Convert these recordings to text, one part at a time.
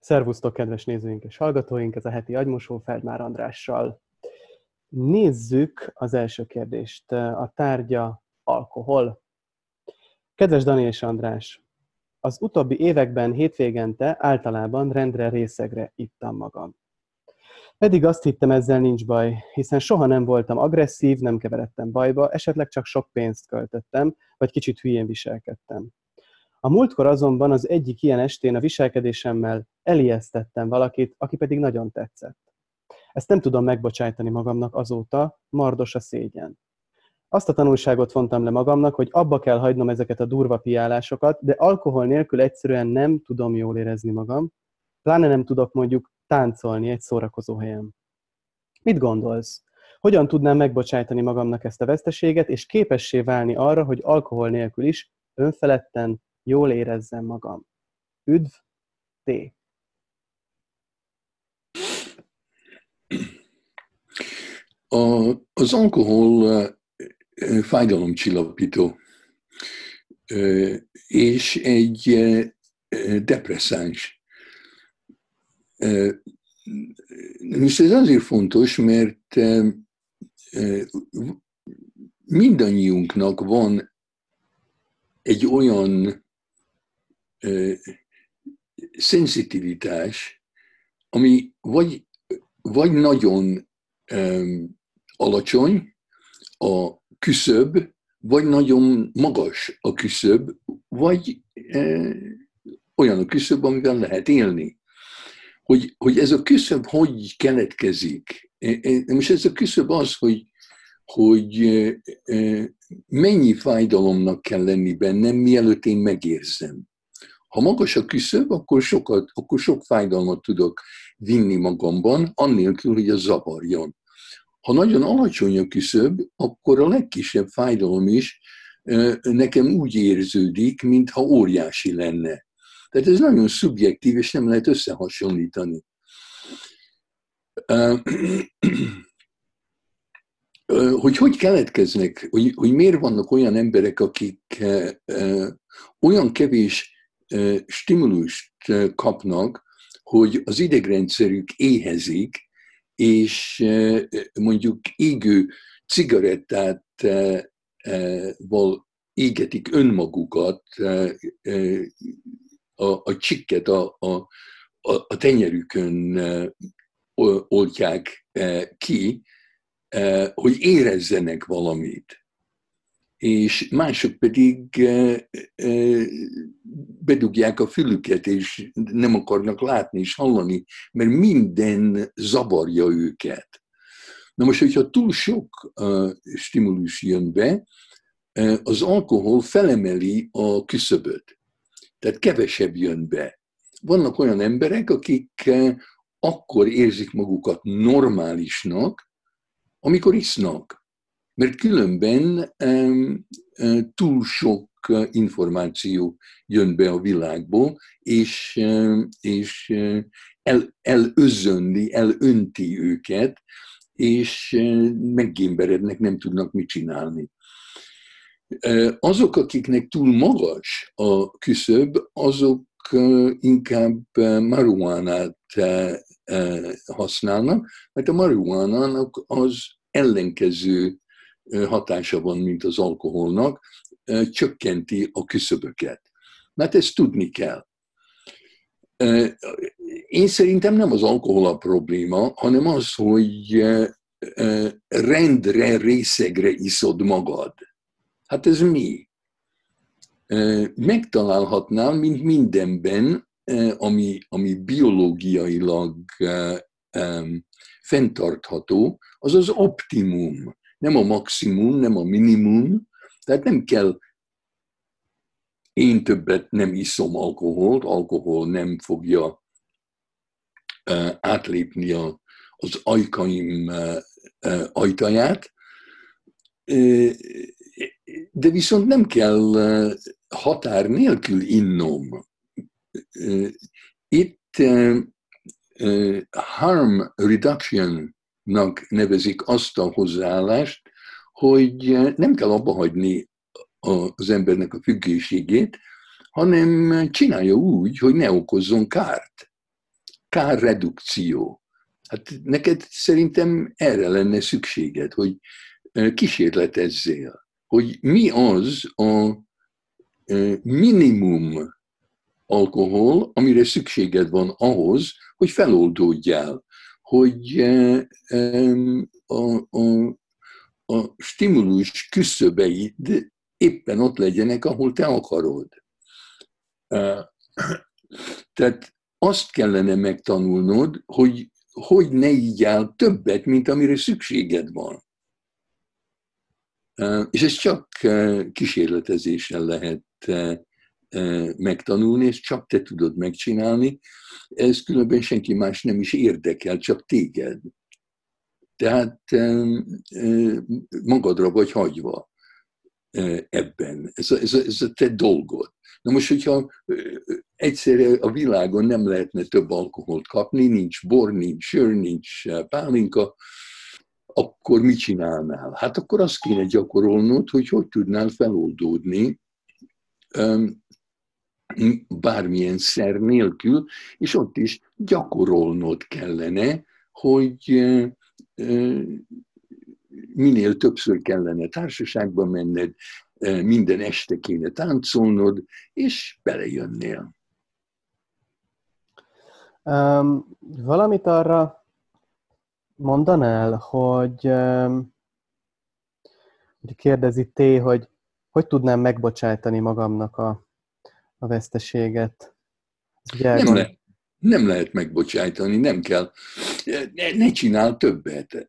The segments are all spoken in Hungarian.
Szervusztok, kedves nézőink és hallgatóink, ez a heti agymosó Feldmár Andrással. Nézzük az első kérdést. A tárgya alkohol. Kedves Dani és András, az utóbbi években hétvégente általában rendre részegre ittam magam. Pedig azt hittem, ezzel nincs baj, hiszen soha nem voltam agresszív, nem keveredtem bajba, esetleg csak sok pénzt költöttem, vagy kicsit hülyén viselkedtem. A múltkor azonban az egyik ilyen estén a viselkedésemmel elijesztettem valakit, aki pedig nagyon tetszett. Ezt nem tudom megbocsájtani magamnak azóta, mardos a szégyen. Azt a tanulságot vontam le magamnak, hogy abba kell hagynom ezeket a durva piálásokat, de alkohol nélkül egyszerűen nem tudom jól érezni magam, pláne nem tudok mondjuk táncolni egy szórakozó helyen. Mit gondolsz? Hogyan tudnám megbocsájtani magamnak ezt a veszteséget, és képessé válni arra, hogy alkohol nélkül is önfeledten jól érezzem magam. Üdv, T. A, az alkohol fájdalomcsillapító, és egy depresszáns. És ez azért fontos, mert mindannyiunknak van egy olyan szenzitivitás, ami vagy, vagy nagyon um, alacsony a küszöb, vagy nagyon magas a küszöb, vagy e, olyan a küszöb, amivel lehet élni. Hogy, hogy ez a küszöb hogy keletkezik? Most ez a küszöb az, hogy, hogy mennyi fájdalomnak kell lenni bennem, mielőtt én megérzem. Ha magas a küszöb, akkor, sokat, akkor sok fájdalmat tudok vinni magamban, annélkül, hogy az zavarjon. Ha nagyon alacsony a küszöb, akkor a legkisebb fájdalom is nekem úgy érződik, mintha óriási lenne. Tehát ez nagyon szubjektív, és nem lehet összehasonlítani. Hogy hogy keletkeznek, hogy, hogy miért vannak olyan emberek, akik olyan kevés stimulust kapnak, hogy az idegrendszerük éhezik, és mondjuk égő cigarettát val égetik önmagukat, a, a csikket a, a, a tenyerükön oltják ki, hogy érezzenek valamit és mások pedig bedugják a fülüket, és nem akarnak látni és hallani, mert minden zavarja őket. Na most, hogyha túl sok stimulus jön be, az alkohol felemeli a küszöböt. Tehát kevesebb jön be. Vannak olyan emberek, akik akkor érzik magukat normálisnak, amikor isznak mert különben túl sok információ jön be a világból, és, és el, elözönli, elönti őket, és meggémberednek, nem tudnak mit csinálni. Azok, akiknek túl magas a küszöb, azok inkább marihuánát használnak, mert a marihuánának az ellenkező hatása van, mint az alkoholnak, csökkenti a küszöböket. Mert ezt tudni kell. Én szerintem nem az alkohol a probléma, hanem az, hogy rendre, részegre iszod magad. Hát ez mi? Megtalálhatnál, mint mindenben, ami, ami biológiailag fenntartható, az az optimum nem a maximum, nem a minimum, tehát nem kell én többet nem iszom alkoholt, alkohol nem fogja uh, átlépni a, az ajkaim ajtaját, de viszont nem kell határ nélkül innom. Itt harm reduction nevezik azt a hozzáállást, hogy nem kell abba hagyni az embernek a függőségét, hanem csinálja úgy, hogy ne okozzon kárt. kárredukció. Hát neked szerintem erre lenne szükséged, hogy kísérletezzél, hogy mi az a minimum alkohol, amire szükséged van ahhoz, hogy feloldódjál, hogy a, a, a stimulus küszöbeid éppen ott legyenek, ahol te akarod. Tehát azt kellene megtanulnod, hogy hogy ne így áll többet, mint amire szükséged van. És ez csak kísérletezéssel lehet megtanulni, és csak te tudod megcsinálni. Ez különben senki más nem is érdekel, csak téged. Tehát magadra vagy hagyva ebben. Ez a, ez a, ez a te dolgod. Na most, hogyha egyszerre a világon nem lehetne több alkoholt kapni, nincs bor, nincs sör, nincs pálinka, akkor mit csinálnál? Hát akkor azt kéne gyakorolnod, hogy hogy tudnál feloldódni bármilyen szer nélkül, és ott is gyakorolnod kellene, hogy minél többször kellene társaságba menned, minden este kéne táncolnod, és belejönnél. Um, valamit arra mondanál, hogy, um, kérdezi T, hogy hogy tudnám megbocsájtani magamnak a, a veszteséget? Nem, le, nem lehet megbocsájtani, nem kell. Ne, ne csinál többet.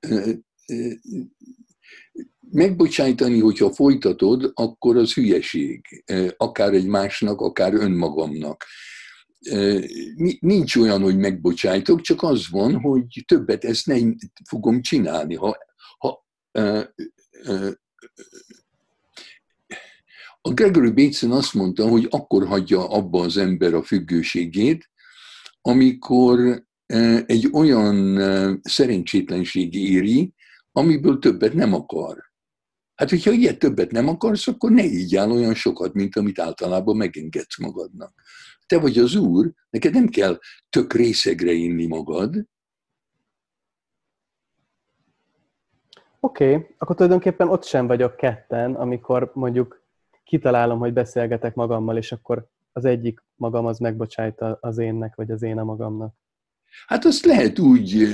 Megbocsájtani, hogyha folytatod, akkor az hülyeség. Akár egy másnak, akár önmagamnak. Nincs olyan, hogy megbocsájtok, csak az van, hogy többet ezt nem fogom csinálni. Ha, ha a Gregory Bateson azt mondta, hogy akkor hagyja abba az ember a függőségét, amikor e, egy olyan e, szerencsétlenség éri, amiből többet nem akar. Hát, hogyha ilyet többet nem akarsz, akkor ne így áll olyan sokat, mint amit általában megengedsz magadnak. Te vagy az úr, neked nem kell tök részegre inni magad. Oké, okay, akkor tulajdonképpen ott sem vagyok ketten, amikor mondjuk kitalálom, hogy beszélgetek magammal, és akkor az egyik magam az megbocsájt az énnek, vagy az én a magamnak. Hát azt lehet úgy,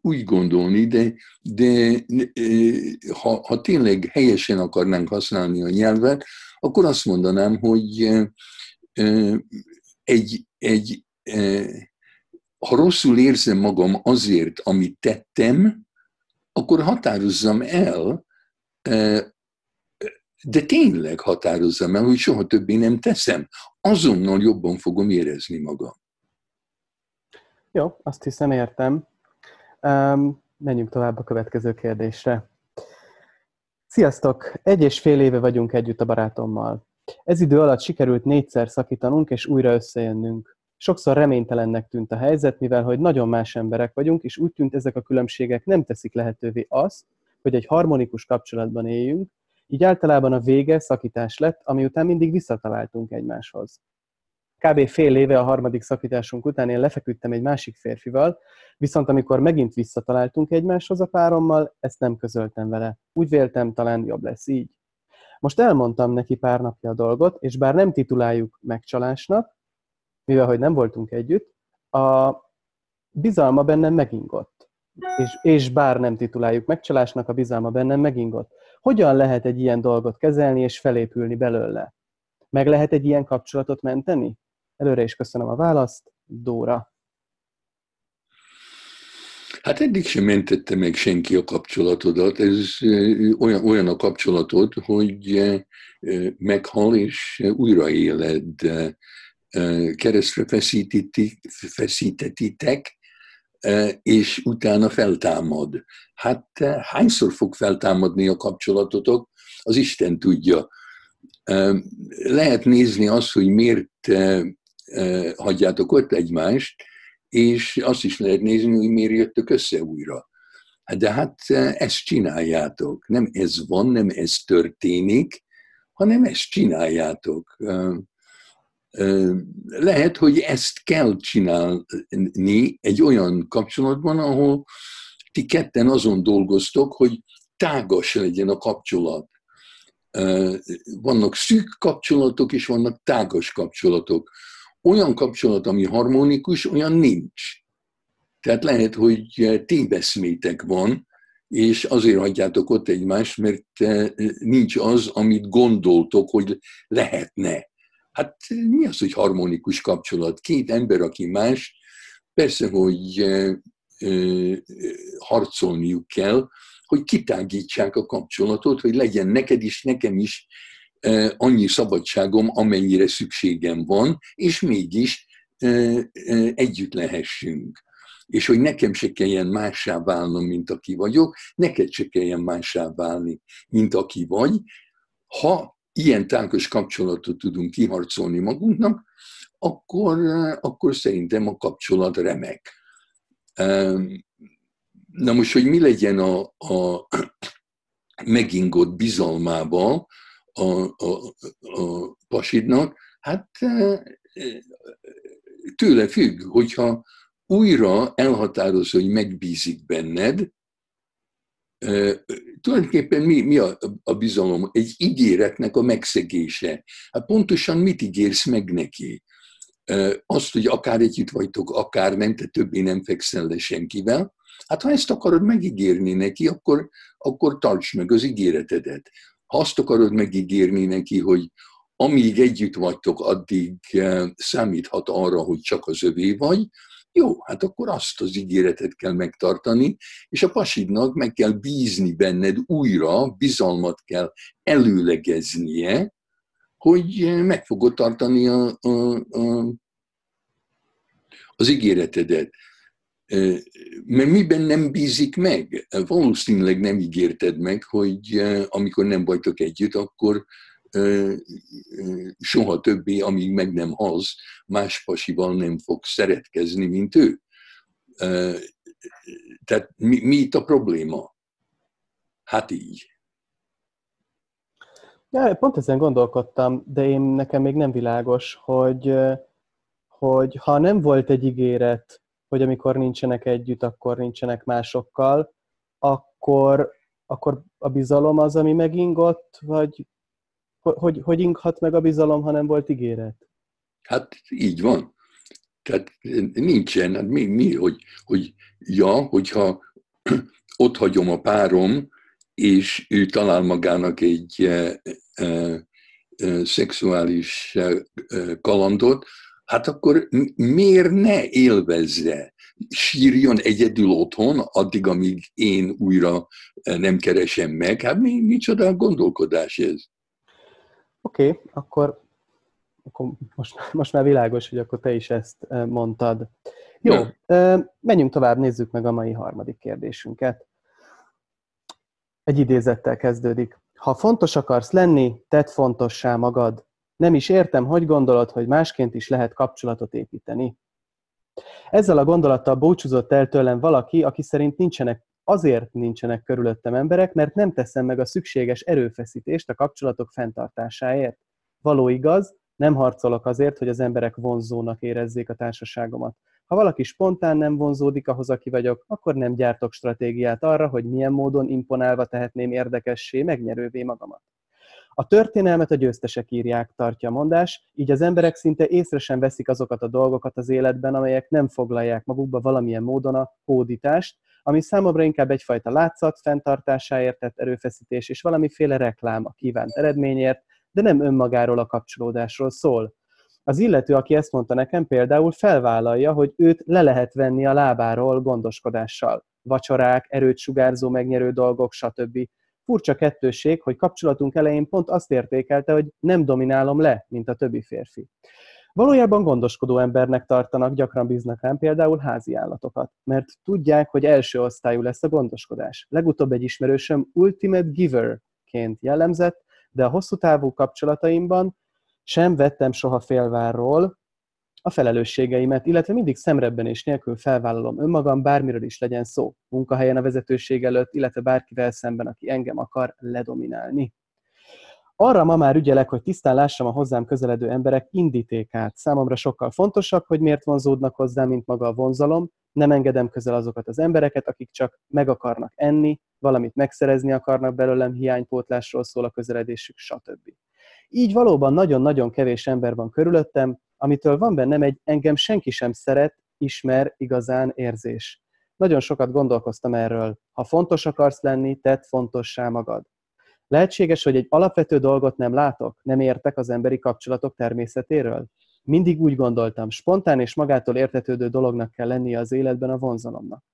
úgy gondolni, de, de ha, ha tényleg helyesen akarnánk használni a nyelvet, akkor azt mondanám, hogy egy, egy, ha rosszul érzem magam azért, amit tettem, akkor határozzam el de tényleg határozzam el, hogy soha többé nem teszem. Azonnal jobban fogom érezni magam. Jó, azt hiszem értem. Um, menjünk tovább a következő kérdésre. Sziasztok! Egy és fél éve vagyunk együtt a barátommal. Ez idő alatt sikerült négyszer szakítanunk és újra összejönnünk. Sokszor reménytelennek tűnt a helyzet, mivel hogy nagyon más emberek vagyunk, és úgy tűnt ezek a különbségek nem teszik lehetővé azt, hogy egy harmonikus kapcsolatban éljünk, így általában a vége szakítás lett, ami után mindig visszataláltunk egymáshoz. Kb. fél éve a harmadik szakításunk után én lefeküdtem egy másik férfival, viszont amikor megint visszataláltunk egymáshoz a párommal, ezt nem közöltem vele. Úgy véltem, talán jobb lesz így. Most elmondtam neki pár napja a dolgot, és bár nem tituláljuk megcsalásnak, mivel hogy nem voltunk együtt, a bizalma bennem megingott. És, és bár nem tituláljuk megcsalásnak, a bizalma bennem megingott. Hogyan lehet egy ilyen dolgot kezelni és felépülni belőle? Meg lehet egy ilyen kapcsolatot menteni? Előre is köszönöm a választ. Dóra. Hát eddig sem mentette meg senki a kapcsolatodat. Ez olyan, olyan a kapcsolatod, hogy meghal és újraéled. Keresztre feszítetitek, és utána feltámad. Hát hányszor fog feltámadni a kapcsolatotok, az Isten tudja. Lehet nézni azt, hogy miért hagyjátok ott egymást, és azt is lehet nézni, hogy miért jöttök össze újra. Hát de hát ezt csináljátok. Nem ez van, nem ez történik, hanem ezt csináljátok. Lehet, hogy ezt kell csinálni egy olyan kapcsolatban, ahol ti ketten azon dolgoztok, hogy tágas legyen a kapcsolat. Vannak szűk kapcsolatok, és vannak tágas kapcsolatok. Olyan kapcsolat, ami harmonikus, olyan nincs. Tehát lehet, hogy téveszmétek van, és azért hagyjátok ott egymást, mert nincs az, amit gondoltok, hogy lehetne. Hát mi az, hogy harmonikus kapcsolat? Két ember, aki más, persze, hogy harcolniuk kell, hogy kitágítsák a kapcsolatot, hogy legyen neked is, nekem is annyi szabadságom, amennyire szükségem van, és mégis együtt lehessünk. És hogy nekem se kelljen mássá válnom, mint aki vagyok, neked se kelljen mássá válni, mint aki vagy. Ha ilyen tágos kapcsolatot tudunk kiharcolni magunknak, akkor, akkor szerintem a kapcsolat remek. Na most, hogy mi legyen a, a megingott bizalmába a, a, a pasidnak, hát tőle függ, hogyha újra elhatároz, hogy megbízik benned, tulajdonképpen mi, mi a, a bizalom? Egy ígéretnek a megszegése. Hát pontosan mit ígérsz meg neki? Azt, hogy akár együtt vagytok, akár nem, te többé nem fekszel le senkivel. Hát ha ezt akarod megígérni neki, akkor, akkor tarts meg az ígéretedet. Ha azt akarod megígérni neki, hogy amíg együtt vagytok, addig számíthat arra, hogy csak az övé vagy, jó, hát akkor azt az ígéretet kell megtartani, és a pasidnak meg kell bízni benned újra, bizalmat kell előlegeznie, hogy meg fogod tartani a, a, a, az ígéretedet. Mert miben nem bízik meg? Valószínűleg nem ígérted meg, hogy amikor nem vagytok együtt, akkor soha többé, amíg meg nem halsz, más pasival nem fog szeretkezni, mint ő. Tehát mi, mi itt a probléma? Hát így. Ja, pont ezen gondolkodtam, de én nekem még nem világos, hogy, hogy ha nem volt egy ígéret, hogy amikor nincsenek együtt, akkor nincsenek másokkal, akkor, akkor a bizalom az, ami megingott, vagy hogy, hogy inghat meg a bizalom, ha nem volt ígéret? Hát így van. Tehát nincsen, hát mi, mi hogy, hogy ja, hogyha ott hagyom a párom, és ő talál magának egy e, e, e, szexuális e, kalandot, hát akkor miért ne élvezze? Sírjon egyedül otthon, addig, amíg én újra nem keresem meg. Hát mi, micsoda gondolkodás ez? Oké, okay, akkor, akkor most, most már világos, hogy akkor te is ezt eh, mondtad. Jó, ja. Eh, menjünk tovább, nézzük meg a mai harmadik kérdésünket. Egy idézettel kezdődik. Ha fontos akarsz lenni, tedd fontossá magad. Nem is értem, hogy gondolod, hogy másként is lehet kapcsolatot építeni. Ezzel a gondolattal búcsúzott el tőlem valaki, aki szerint nincsenek azért nincsenek körülöttem emberek, mert nem teszem meg a szükséges erőfeszítést a kapcsolatok fenntartásáért. Való igaz, nem harcolok azért, hogy az emberek vonzónak érezzék a társaságomat. Ha valaki spontán nem vonzódik ahhoz, aki vagyok, akkor nem gyártok stratégiát arra, hogy milyen módon imponálva tehetném érdekessé, megnyerővé magamat. A történelmet a győztesek írják, tartja a mondás, így az emberek szinte észre sem veszik azokat a dolgokat az életben, amelyek nem foglalják magukba valamilyen módon a hódítást, ami számomra inkább egyfajta látszat fenntartásáért tett erőfeszítés és valamiféle reklám a kívánt eredményért, de nem önmagáról a kapcsolódásról szól. Az illető, aki ezt mondta nekem, például felvállalja, hogy őt le lehet venni a lábáról gondoskodással. Vacsorák, erőt sugárzó megnyerő dolgok, stb. Furcsa kettőség, hogy kapcsolatunk elején pont azt értékelte, hogy nem dominálom le, mint a többi férfi. Valójában gondoskodó embernek tartanak, gyakran bíznak rám például házi állatokat, mert tudják, hogy első osztályú lesz a gondoskodás. Legutóbb egy ismerősöm ultimate giver-ként jellemzett, de a hosszú távú kapcsolataimban sem vettem soha félvárról a felelősségeimet, illetve mindig és nélkül felvállalom önmagam, bármiről is legyen szó, munkahelyen a vezetőség előtt, illetve bárkivel szemben, aki engem akar ledominálni. Arra ma már ügyelek, hogy tisztán lássam a hozzám közeledő emberek indítékát. Számomra sokkal fontosabb, hogy miért vonzódnak hozzám, mint maga a vonzalom. Nem engedem közel azokat az embereket, akik csak meg akarnak enni, valamit megszerezni akarnak belőlem, hiánypótlásról szól a közeledésük, stb. Így valóban nagyon-nagyon kevés ember van körülöttem, amitől van bennem egy engem senki sem szeret, ismer, igazán érzés. Nagyon sokat gondolkoztam erről. Ha fontos akarsz lenni, tedd fontossá magad. Lehetséges, hogy egy alapvető dolgot nem látok, nem értek az emberi kapcsolatok természetéről? Mindig úgy gondoltam, spontán és magától értetődő dolognak kell lennie az életben a vonzalomnak.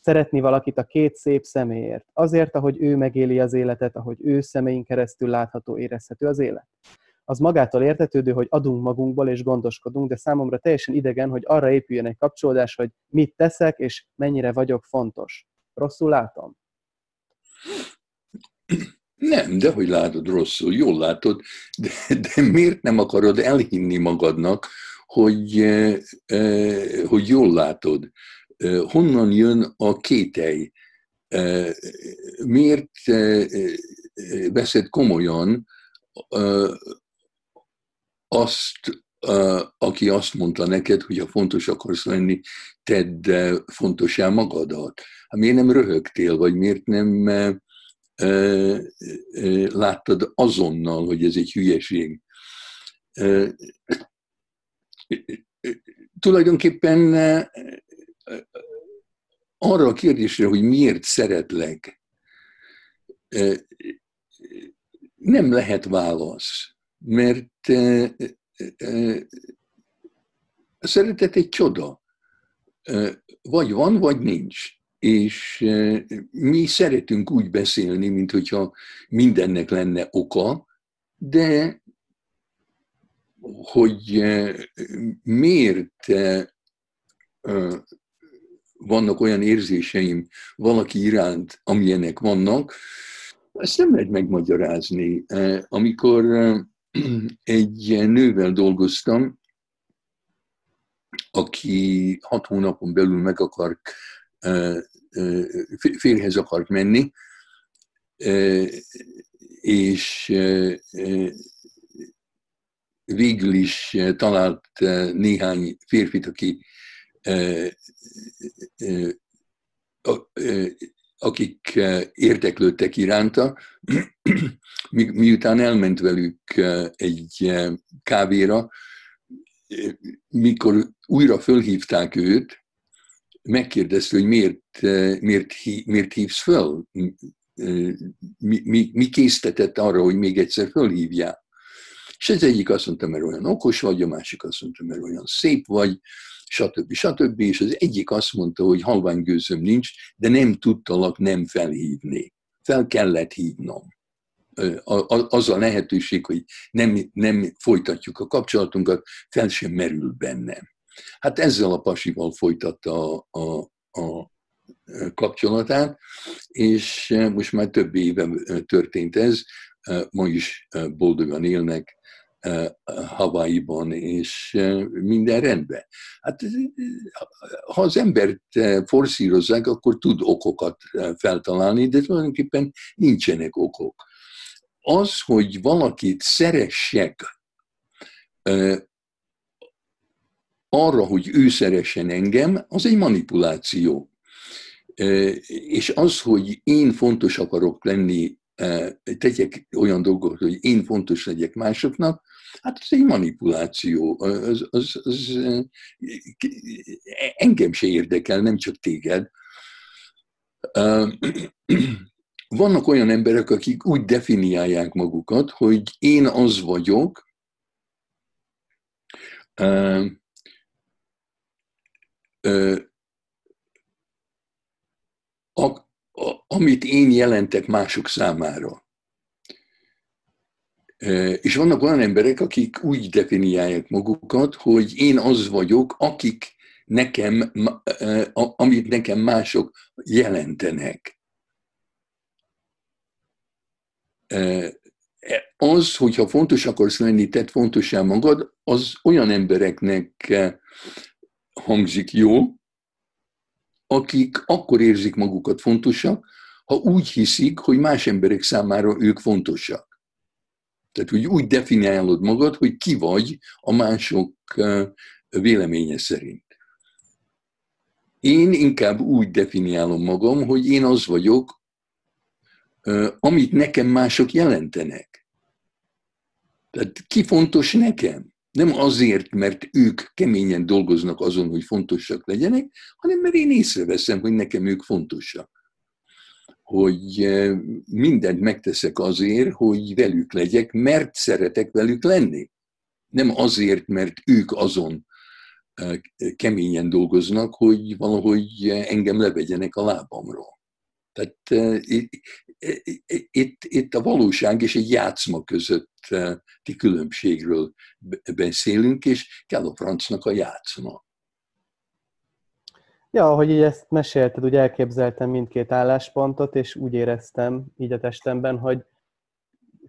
Szeretni valakit a két szép személyért, azért, ahogy ő megéli az életet, ahogy ő szemeink keresztül látható, érezhető az élet. Az magától értetődő, hogy adunk magunkból és gondoskodunk, de számomra teljesen idegen, hogy arra épüljön egy kapcsolódás, hogy mit teszek és mennyire vagyok fontos. Rosszul látom? Nem, de hogy látod rosszul, jól látod, de, de miért nem akarod elhinni magadnak, hogy, eh, eh, hogy jól látod? Eh, honnan jön a kételj? Miért veszed komolyan azt, aki azt mondta neked, hogy ha fontos akarsz lenni, tedd fontosá magadat? Hát miért nem röhögtél, vagy miért nem láttad azonnal, hogy ez egy hülyeség. Tulajdonképpen arra a kérdésre, hogy miért szeretlek, nem lehet válasz, mert a szeretet egy csoda. Vagy van, vagy nincs és mi szeretünk úgy beszélni, mint hogyha mindennek lenne oka, de hogy miért vannak olyan érzéseim valaki iránt, amilyenek vannak, ezt nem lehet megmagyarázni. Amikor egy nővel dolgoztam, aki hat hónapon belül meg akar férhez akart menni, és végül is talált néhány férfit, aki akik érdeklődtek iránta, miután elment velük egy kávéra, mikor újra fölhívták őt, megkérdezte, hogy miért, eh, miért, miért hívsz föl, mi, mi, mi késztetett arra, hogy még egyszer fölhívják. És az egyik azt mondta, mert olyan okos vagy, a másik azt mondta, mert olyan szép vagy, stb. stb. És az egyik azt mondta, hogy halvány gőzöm nincs, de nem tudtalak nem felhívni. Fel kellett hívnom. Az a lehetőség, hogy nem, nem folytatjuk a kapcsolatunkat, fel sem merül bennem. Hát ezzel a pasival folytatta a, a, a kapcsolatát, és most már több éve történt ez, ma is boldogan élnek Hawaii-ban, és minden rendben. Hát ha az embert forszírozzák, akkor tud okokat feltalálni, de tulajdonképpen nincsenek okok. Az, hogy valakit szeressek, arra, hogy ő szeressen engem, az egy manipuláció. És az, hogy én fontos akarok lenni, tegyek olyan dolgokat, hogy én fontos legyek másoknak, hát ez egy manipuláció. Az, az, az, engem se érdekel, nem csak téged. Vannak olyan emberek, akik úgy definiálják magukat, hogy én az vagyok, a, a, amit én jelentek mások számára. És vannak olyan emberek, akik úgy definiálják magukat, hogy én az vagyok, akik nekem, amit nekem mások jelentenek. Az, hogyha fontos akarsz lenni, tett fontossá magad, az olyan embereknek hangzik jó, akik akkor érzik magukat fontosak, ha úgy hiszik, hogy más emberek számára ők fontosak. Tehát, hogy úgy definiálod magad, hogy ki vagy a mások véleménye szerint. Én inkább úgy definiálom magam, hogy én az vagyok, amit nekem mások jelentenek. Tehát ki fontos nekem? Nem azért, mert ők keményen dolgoznak azon, hogy fontosak legyenek, hanem mert én észreveszem, hogy nekem ők fontosak. Hogy mindent megteszek azért, hogy velük legyek, mert szeretek velük lenni. Nem azért, mert ők azon keményen dolgoznak, hogy valahogy engem levegyenek a lábamról. Tehát itt, itt a valóság és egy játszma közötti különbségről beszélünk, és kell a francnak a játszma. Ja, ahogy így ezt mesélted, úgy elképzeltem mindkét álláspontot, és úgy éreztem így a testemben, hogy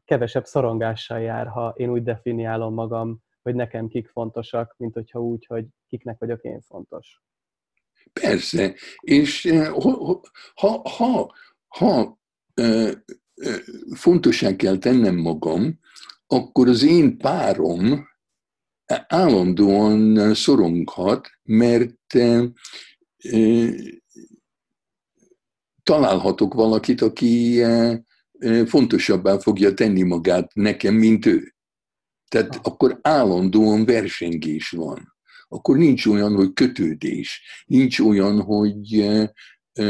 kevesebb szorongással jár, ha én úgy definiálom magam, hogy nekem kik fontosak, mint hogyha úgy, hogy kiknek vagyok én fontos. Persze, és ha, ha, ha, ha fontosá kell tennem magam, akkor az én párom állandóan szoronghat, mert találhatok valakit, aki fontosabbá fogja tenni magát nekem, mint ő. Tehát akkor állandóan versengés van. Akkor nincs olyan, hogy kötődés. Nincs olyan, hogy e, e,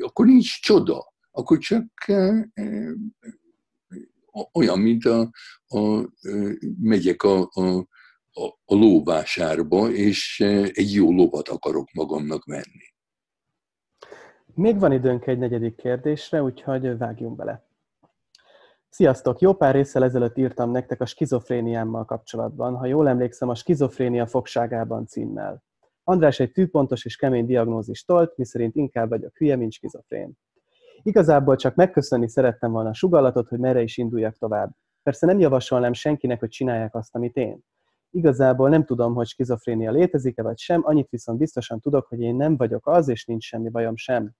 akkor nincs csoda. Akkor csak e, e, olyan, mint a, a, megyek a, a, a lóvásárba, és egy jó lovat akarok magamnak venni. Még van időnk egy negyedik kérdésre, úgyhogy vágjunk bele. Sziasztok! Jó pár részsel ezelőtt írtam nektek a skizofréniámmal kapcsolatban, ha jól emlékszem, a skizofrénia fogságában címmel. András egy tűpontos és kemény diagnózist tolt, miszerint inkább vagyok hülye, mint skizofrén. Igazából csak megköszönni szerettem volna a sugallatot, hogy merre is induljak tovább. Persze nem javasolnám senkinek, hogy csinálják azt, amit én. Igazából nem tudom, hogy skizofrénia létezik-e vagy sem, annyit viszont biztosan tudok, hogy én nem vagyok az, és nincs semmi bajom sem.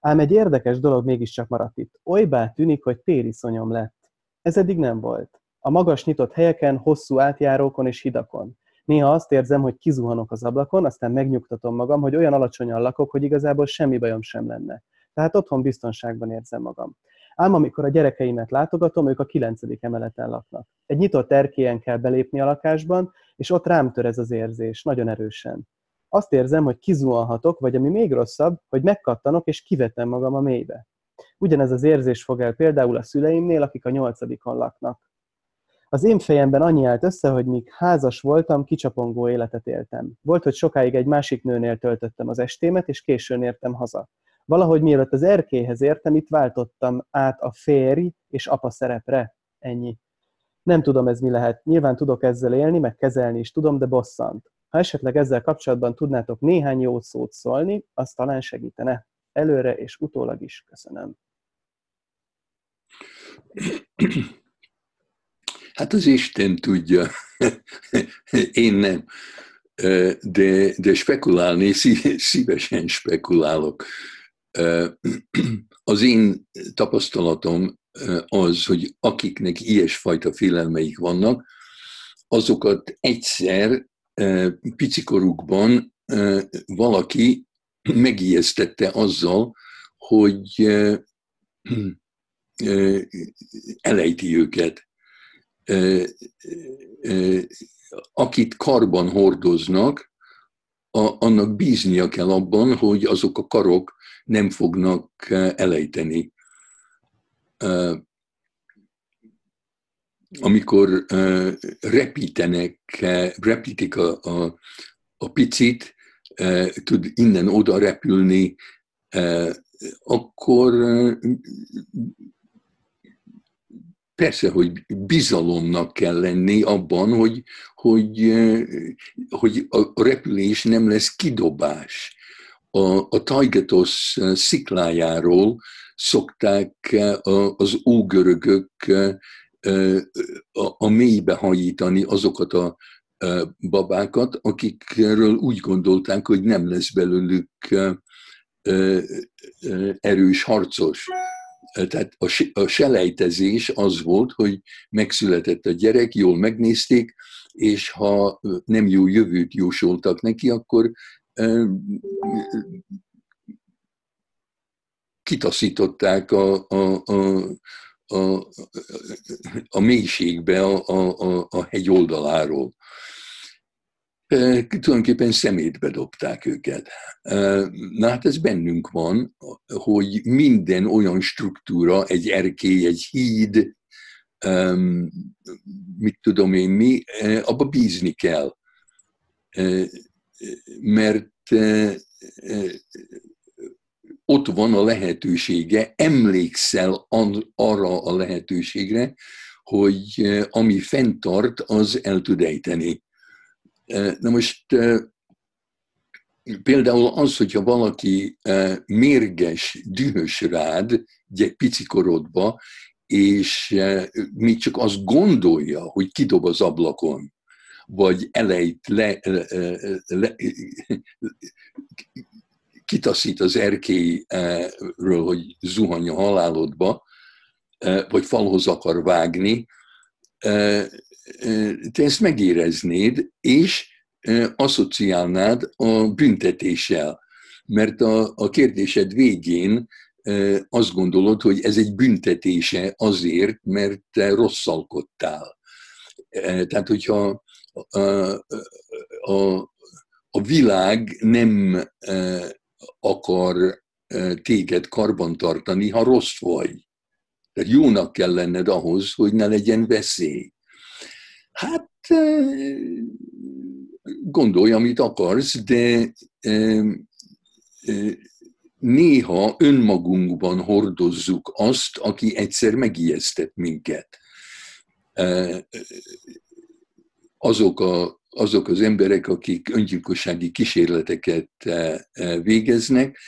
Ám egy érdekes dolog mégiscsak maradt itt. Olybá tűnik, hogy tériszonyom lett. Ez eddig nem volt. A magas nyitott helyeken, hosszú átjárókon és hidakon. Néha azt érzem, hogy kizuhanok az ablakon, aztán megnyugtatom magam, hogy olyan alacsonyan lakok, hogy igazából semmi bajom sem lenne. Tehát otthon biztonságban érzem magam. Ám amikor a gyerekeimet látogatom, ők a kilencedik emeleten laknak. Egy nyitott erkélyen kell belépni a lakásban, és ott rám tör ez az érzés, nagyon erősen azt érzem, hogy kizuhanhatok, vagy ami még rosszabb, hogy megkattanok és kivetem magam a mélybe. Ugyanez az érzés fog el például a szüleimnél, akik a nyolcadikon laknak. Az én fejemben annyi állt össze, hogy míg házas voltam, kicsapongó életet éltem. Volt, hogy sokáig egy másik nőnél töltöttem az estémet, és későn értem haza. Valahogy mielőtt az erkéhez értem, itt váltottam át a férj és apa szerepre. Ennyi. Nem tudom ez mi lehet. Nyilván tudok ezzel élni, meg kezelni is tudom, de bosszant. Ha esetleg ezzel kapcsolatban tudnátok néhány jó szót szólni, az talán segítene. Előre és utólag is köszönöm. Hát az Isten tudja, én nem. De, de spekulálni, szívesen spekulálok. Az én tapasztalatom az, hogy akiknek ilyesfajta félelmeik vannak, azokat egyszer picikorukban valaki megijesztette azzal, hogy elejti őket. Akit karban hordoznak, annak bíznia kell abban, hogy azok a karok nem fognak elejteni amikor repítenek, repítik a, a, a picit, tud innen oda repülni, akkor persze, hogy bizalomnak kell lenni abban, hogy, hogy, hogy a repülés nem lesz kidobás. A, a Tajgetos sziklájáról szokták az ógörögök a, a mélybe hajítani azokat a babákat, akikről úgy gondolták, hogy nem lesz belőlük erős harcos. tehát a selejtezés az volt, hogy megszületett a gyerek, jól megnézték, és ha nem jó jövőt jósoltak neki, akkor kitaszították a, a, a, a, a mélységbe a, a, a hegy oldaláról. Tulajdonképpen szemétbe dobták őket. Na hát ez bennünk van, hogy minden olyan struktúra, egy erkély, egy híd, mit tudom én mi, abba bízni kell. Mert ott van a lehetősége, emlékszel arra a lehetőségre, hogy ami fenntart, az el tud ejteni. Na most például az, hogyha valaki mérges, dühös rád, pici korodba, és még csak azt gondolja, hogy kidob az ablakon, vagy elejt le, le, kitaszít az erkélyről, hogy zuhanja halálodba, vagy falhoz akar vágni, te ezt megéreznéd, és asszociálnád a büntetéssel. Mert a, a kérdésed végén azt gondolod, hogy ez egy büntetése azért, mert te rosszalkodtál. Tehát, hogyha a, a, világ nem akar téged karbantartani, ha rossz vagy. Tehát jónak kell lenned ahhoz, hogy ne legyen veszély. Hát gondolj, amit akarsz, de néha önmagunkban hordozzuk azt, aki egyszer megijesztett minket. Azok, a, azok az emberek, akik öngyilkossági kísérleteket végeznek,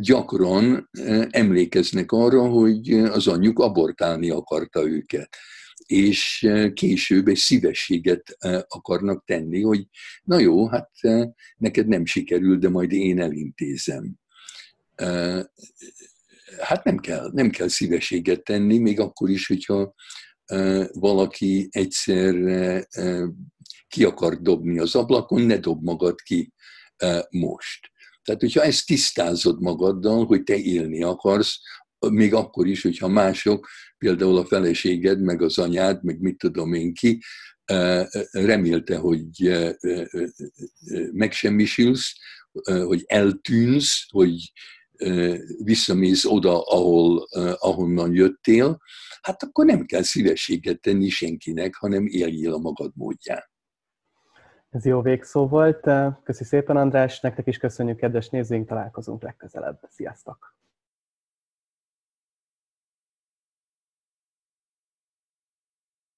gyakran emlékeznek arra, hogy az anyjuk abortálni akarta őket és később egy szívességet akarnak tenni, hogy na jó, hát neked nem sikerül, de majd én elintézem. Hát nem kell, nem kell szívességet tenni, még akkor is, hogyha valaki egyszer ki akar dobni az ablakon, ne dob magad ki most. Tehát, hogyha ezt tisztázod magaddal, hogy te élni akarsz, még akkor is, hogyha mások, például a feleséged, meg az anyád, meg mit tudom én ki, remélte, hogy megsemmisülsz, hogy eltűnsz, hogy visszamész oda, ahol, ahonnan jöttél, hát akkor nem kell szívességet tenni senkinek, hanem éljél a magad módján. Ez jó végszó volt. Köszi szépen, András. Nektek is köszönjük, kedves nézőink. Találkozunk legközelebb. Sziasztok!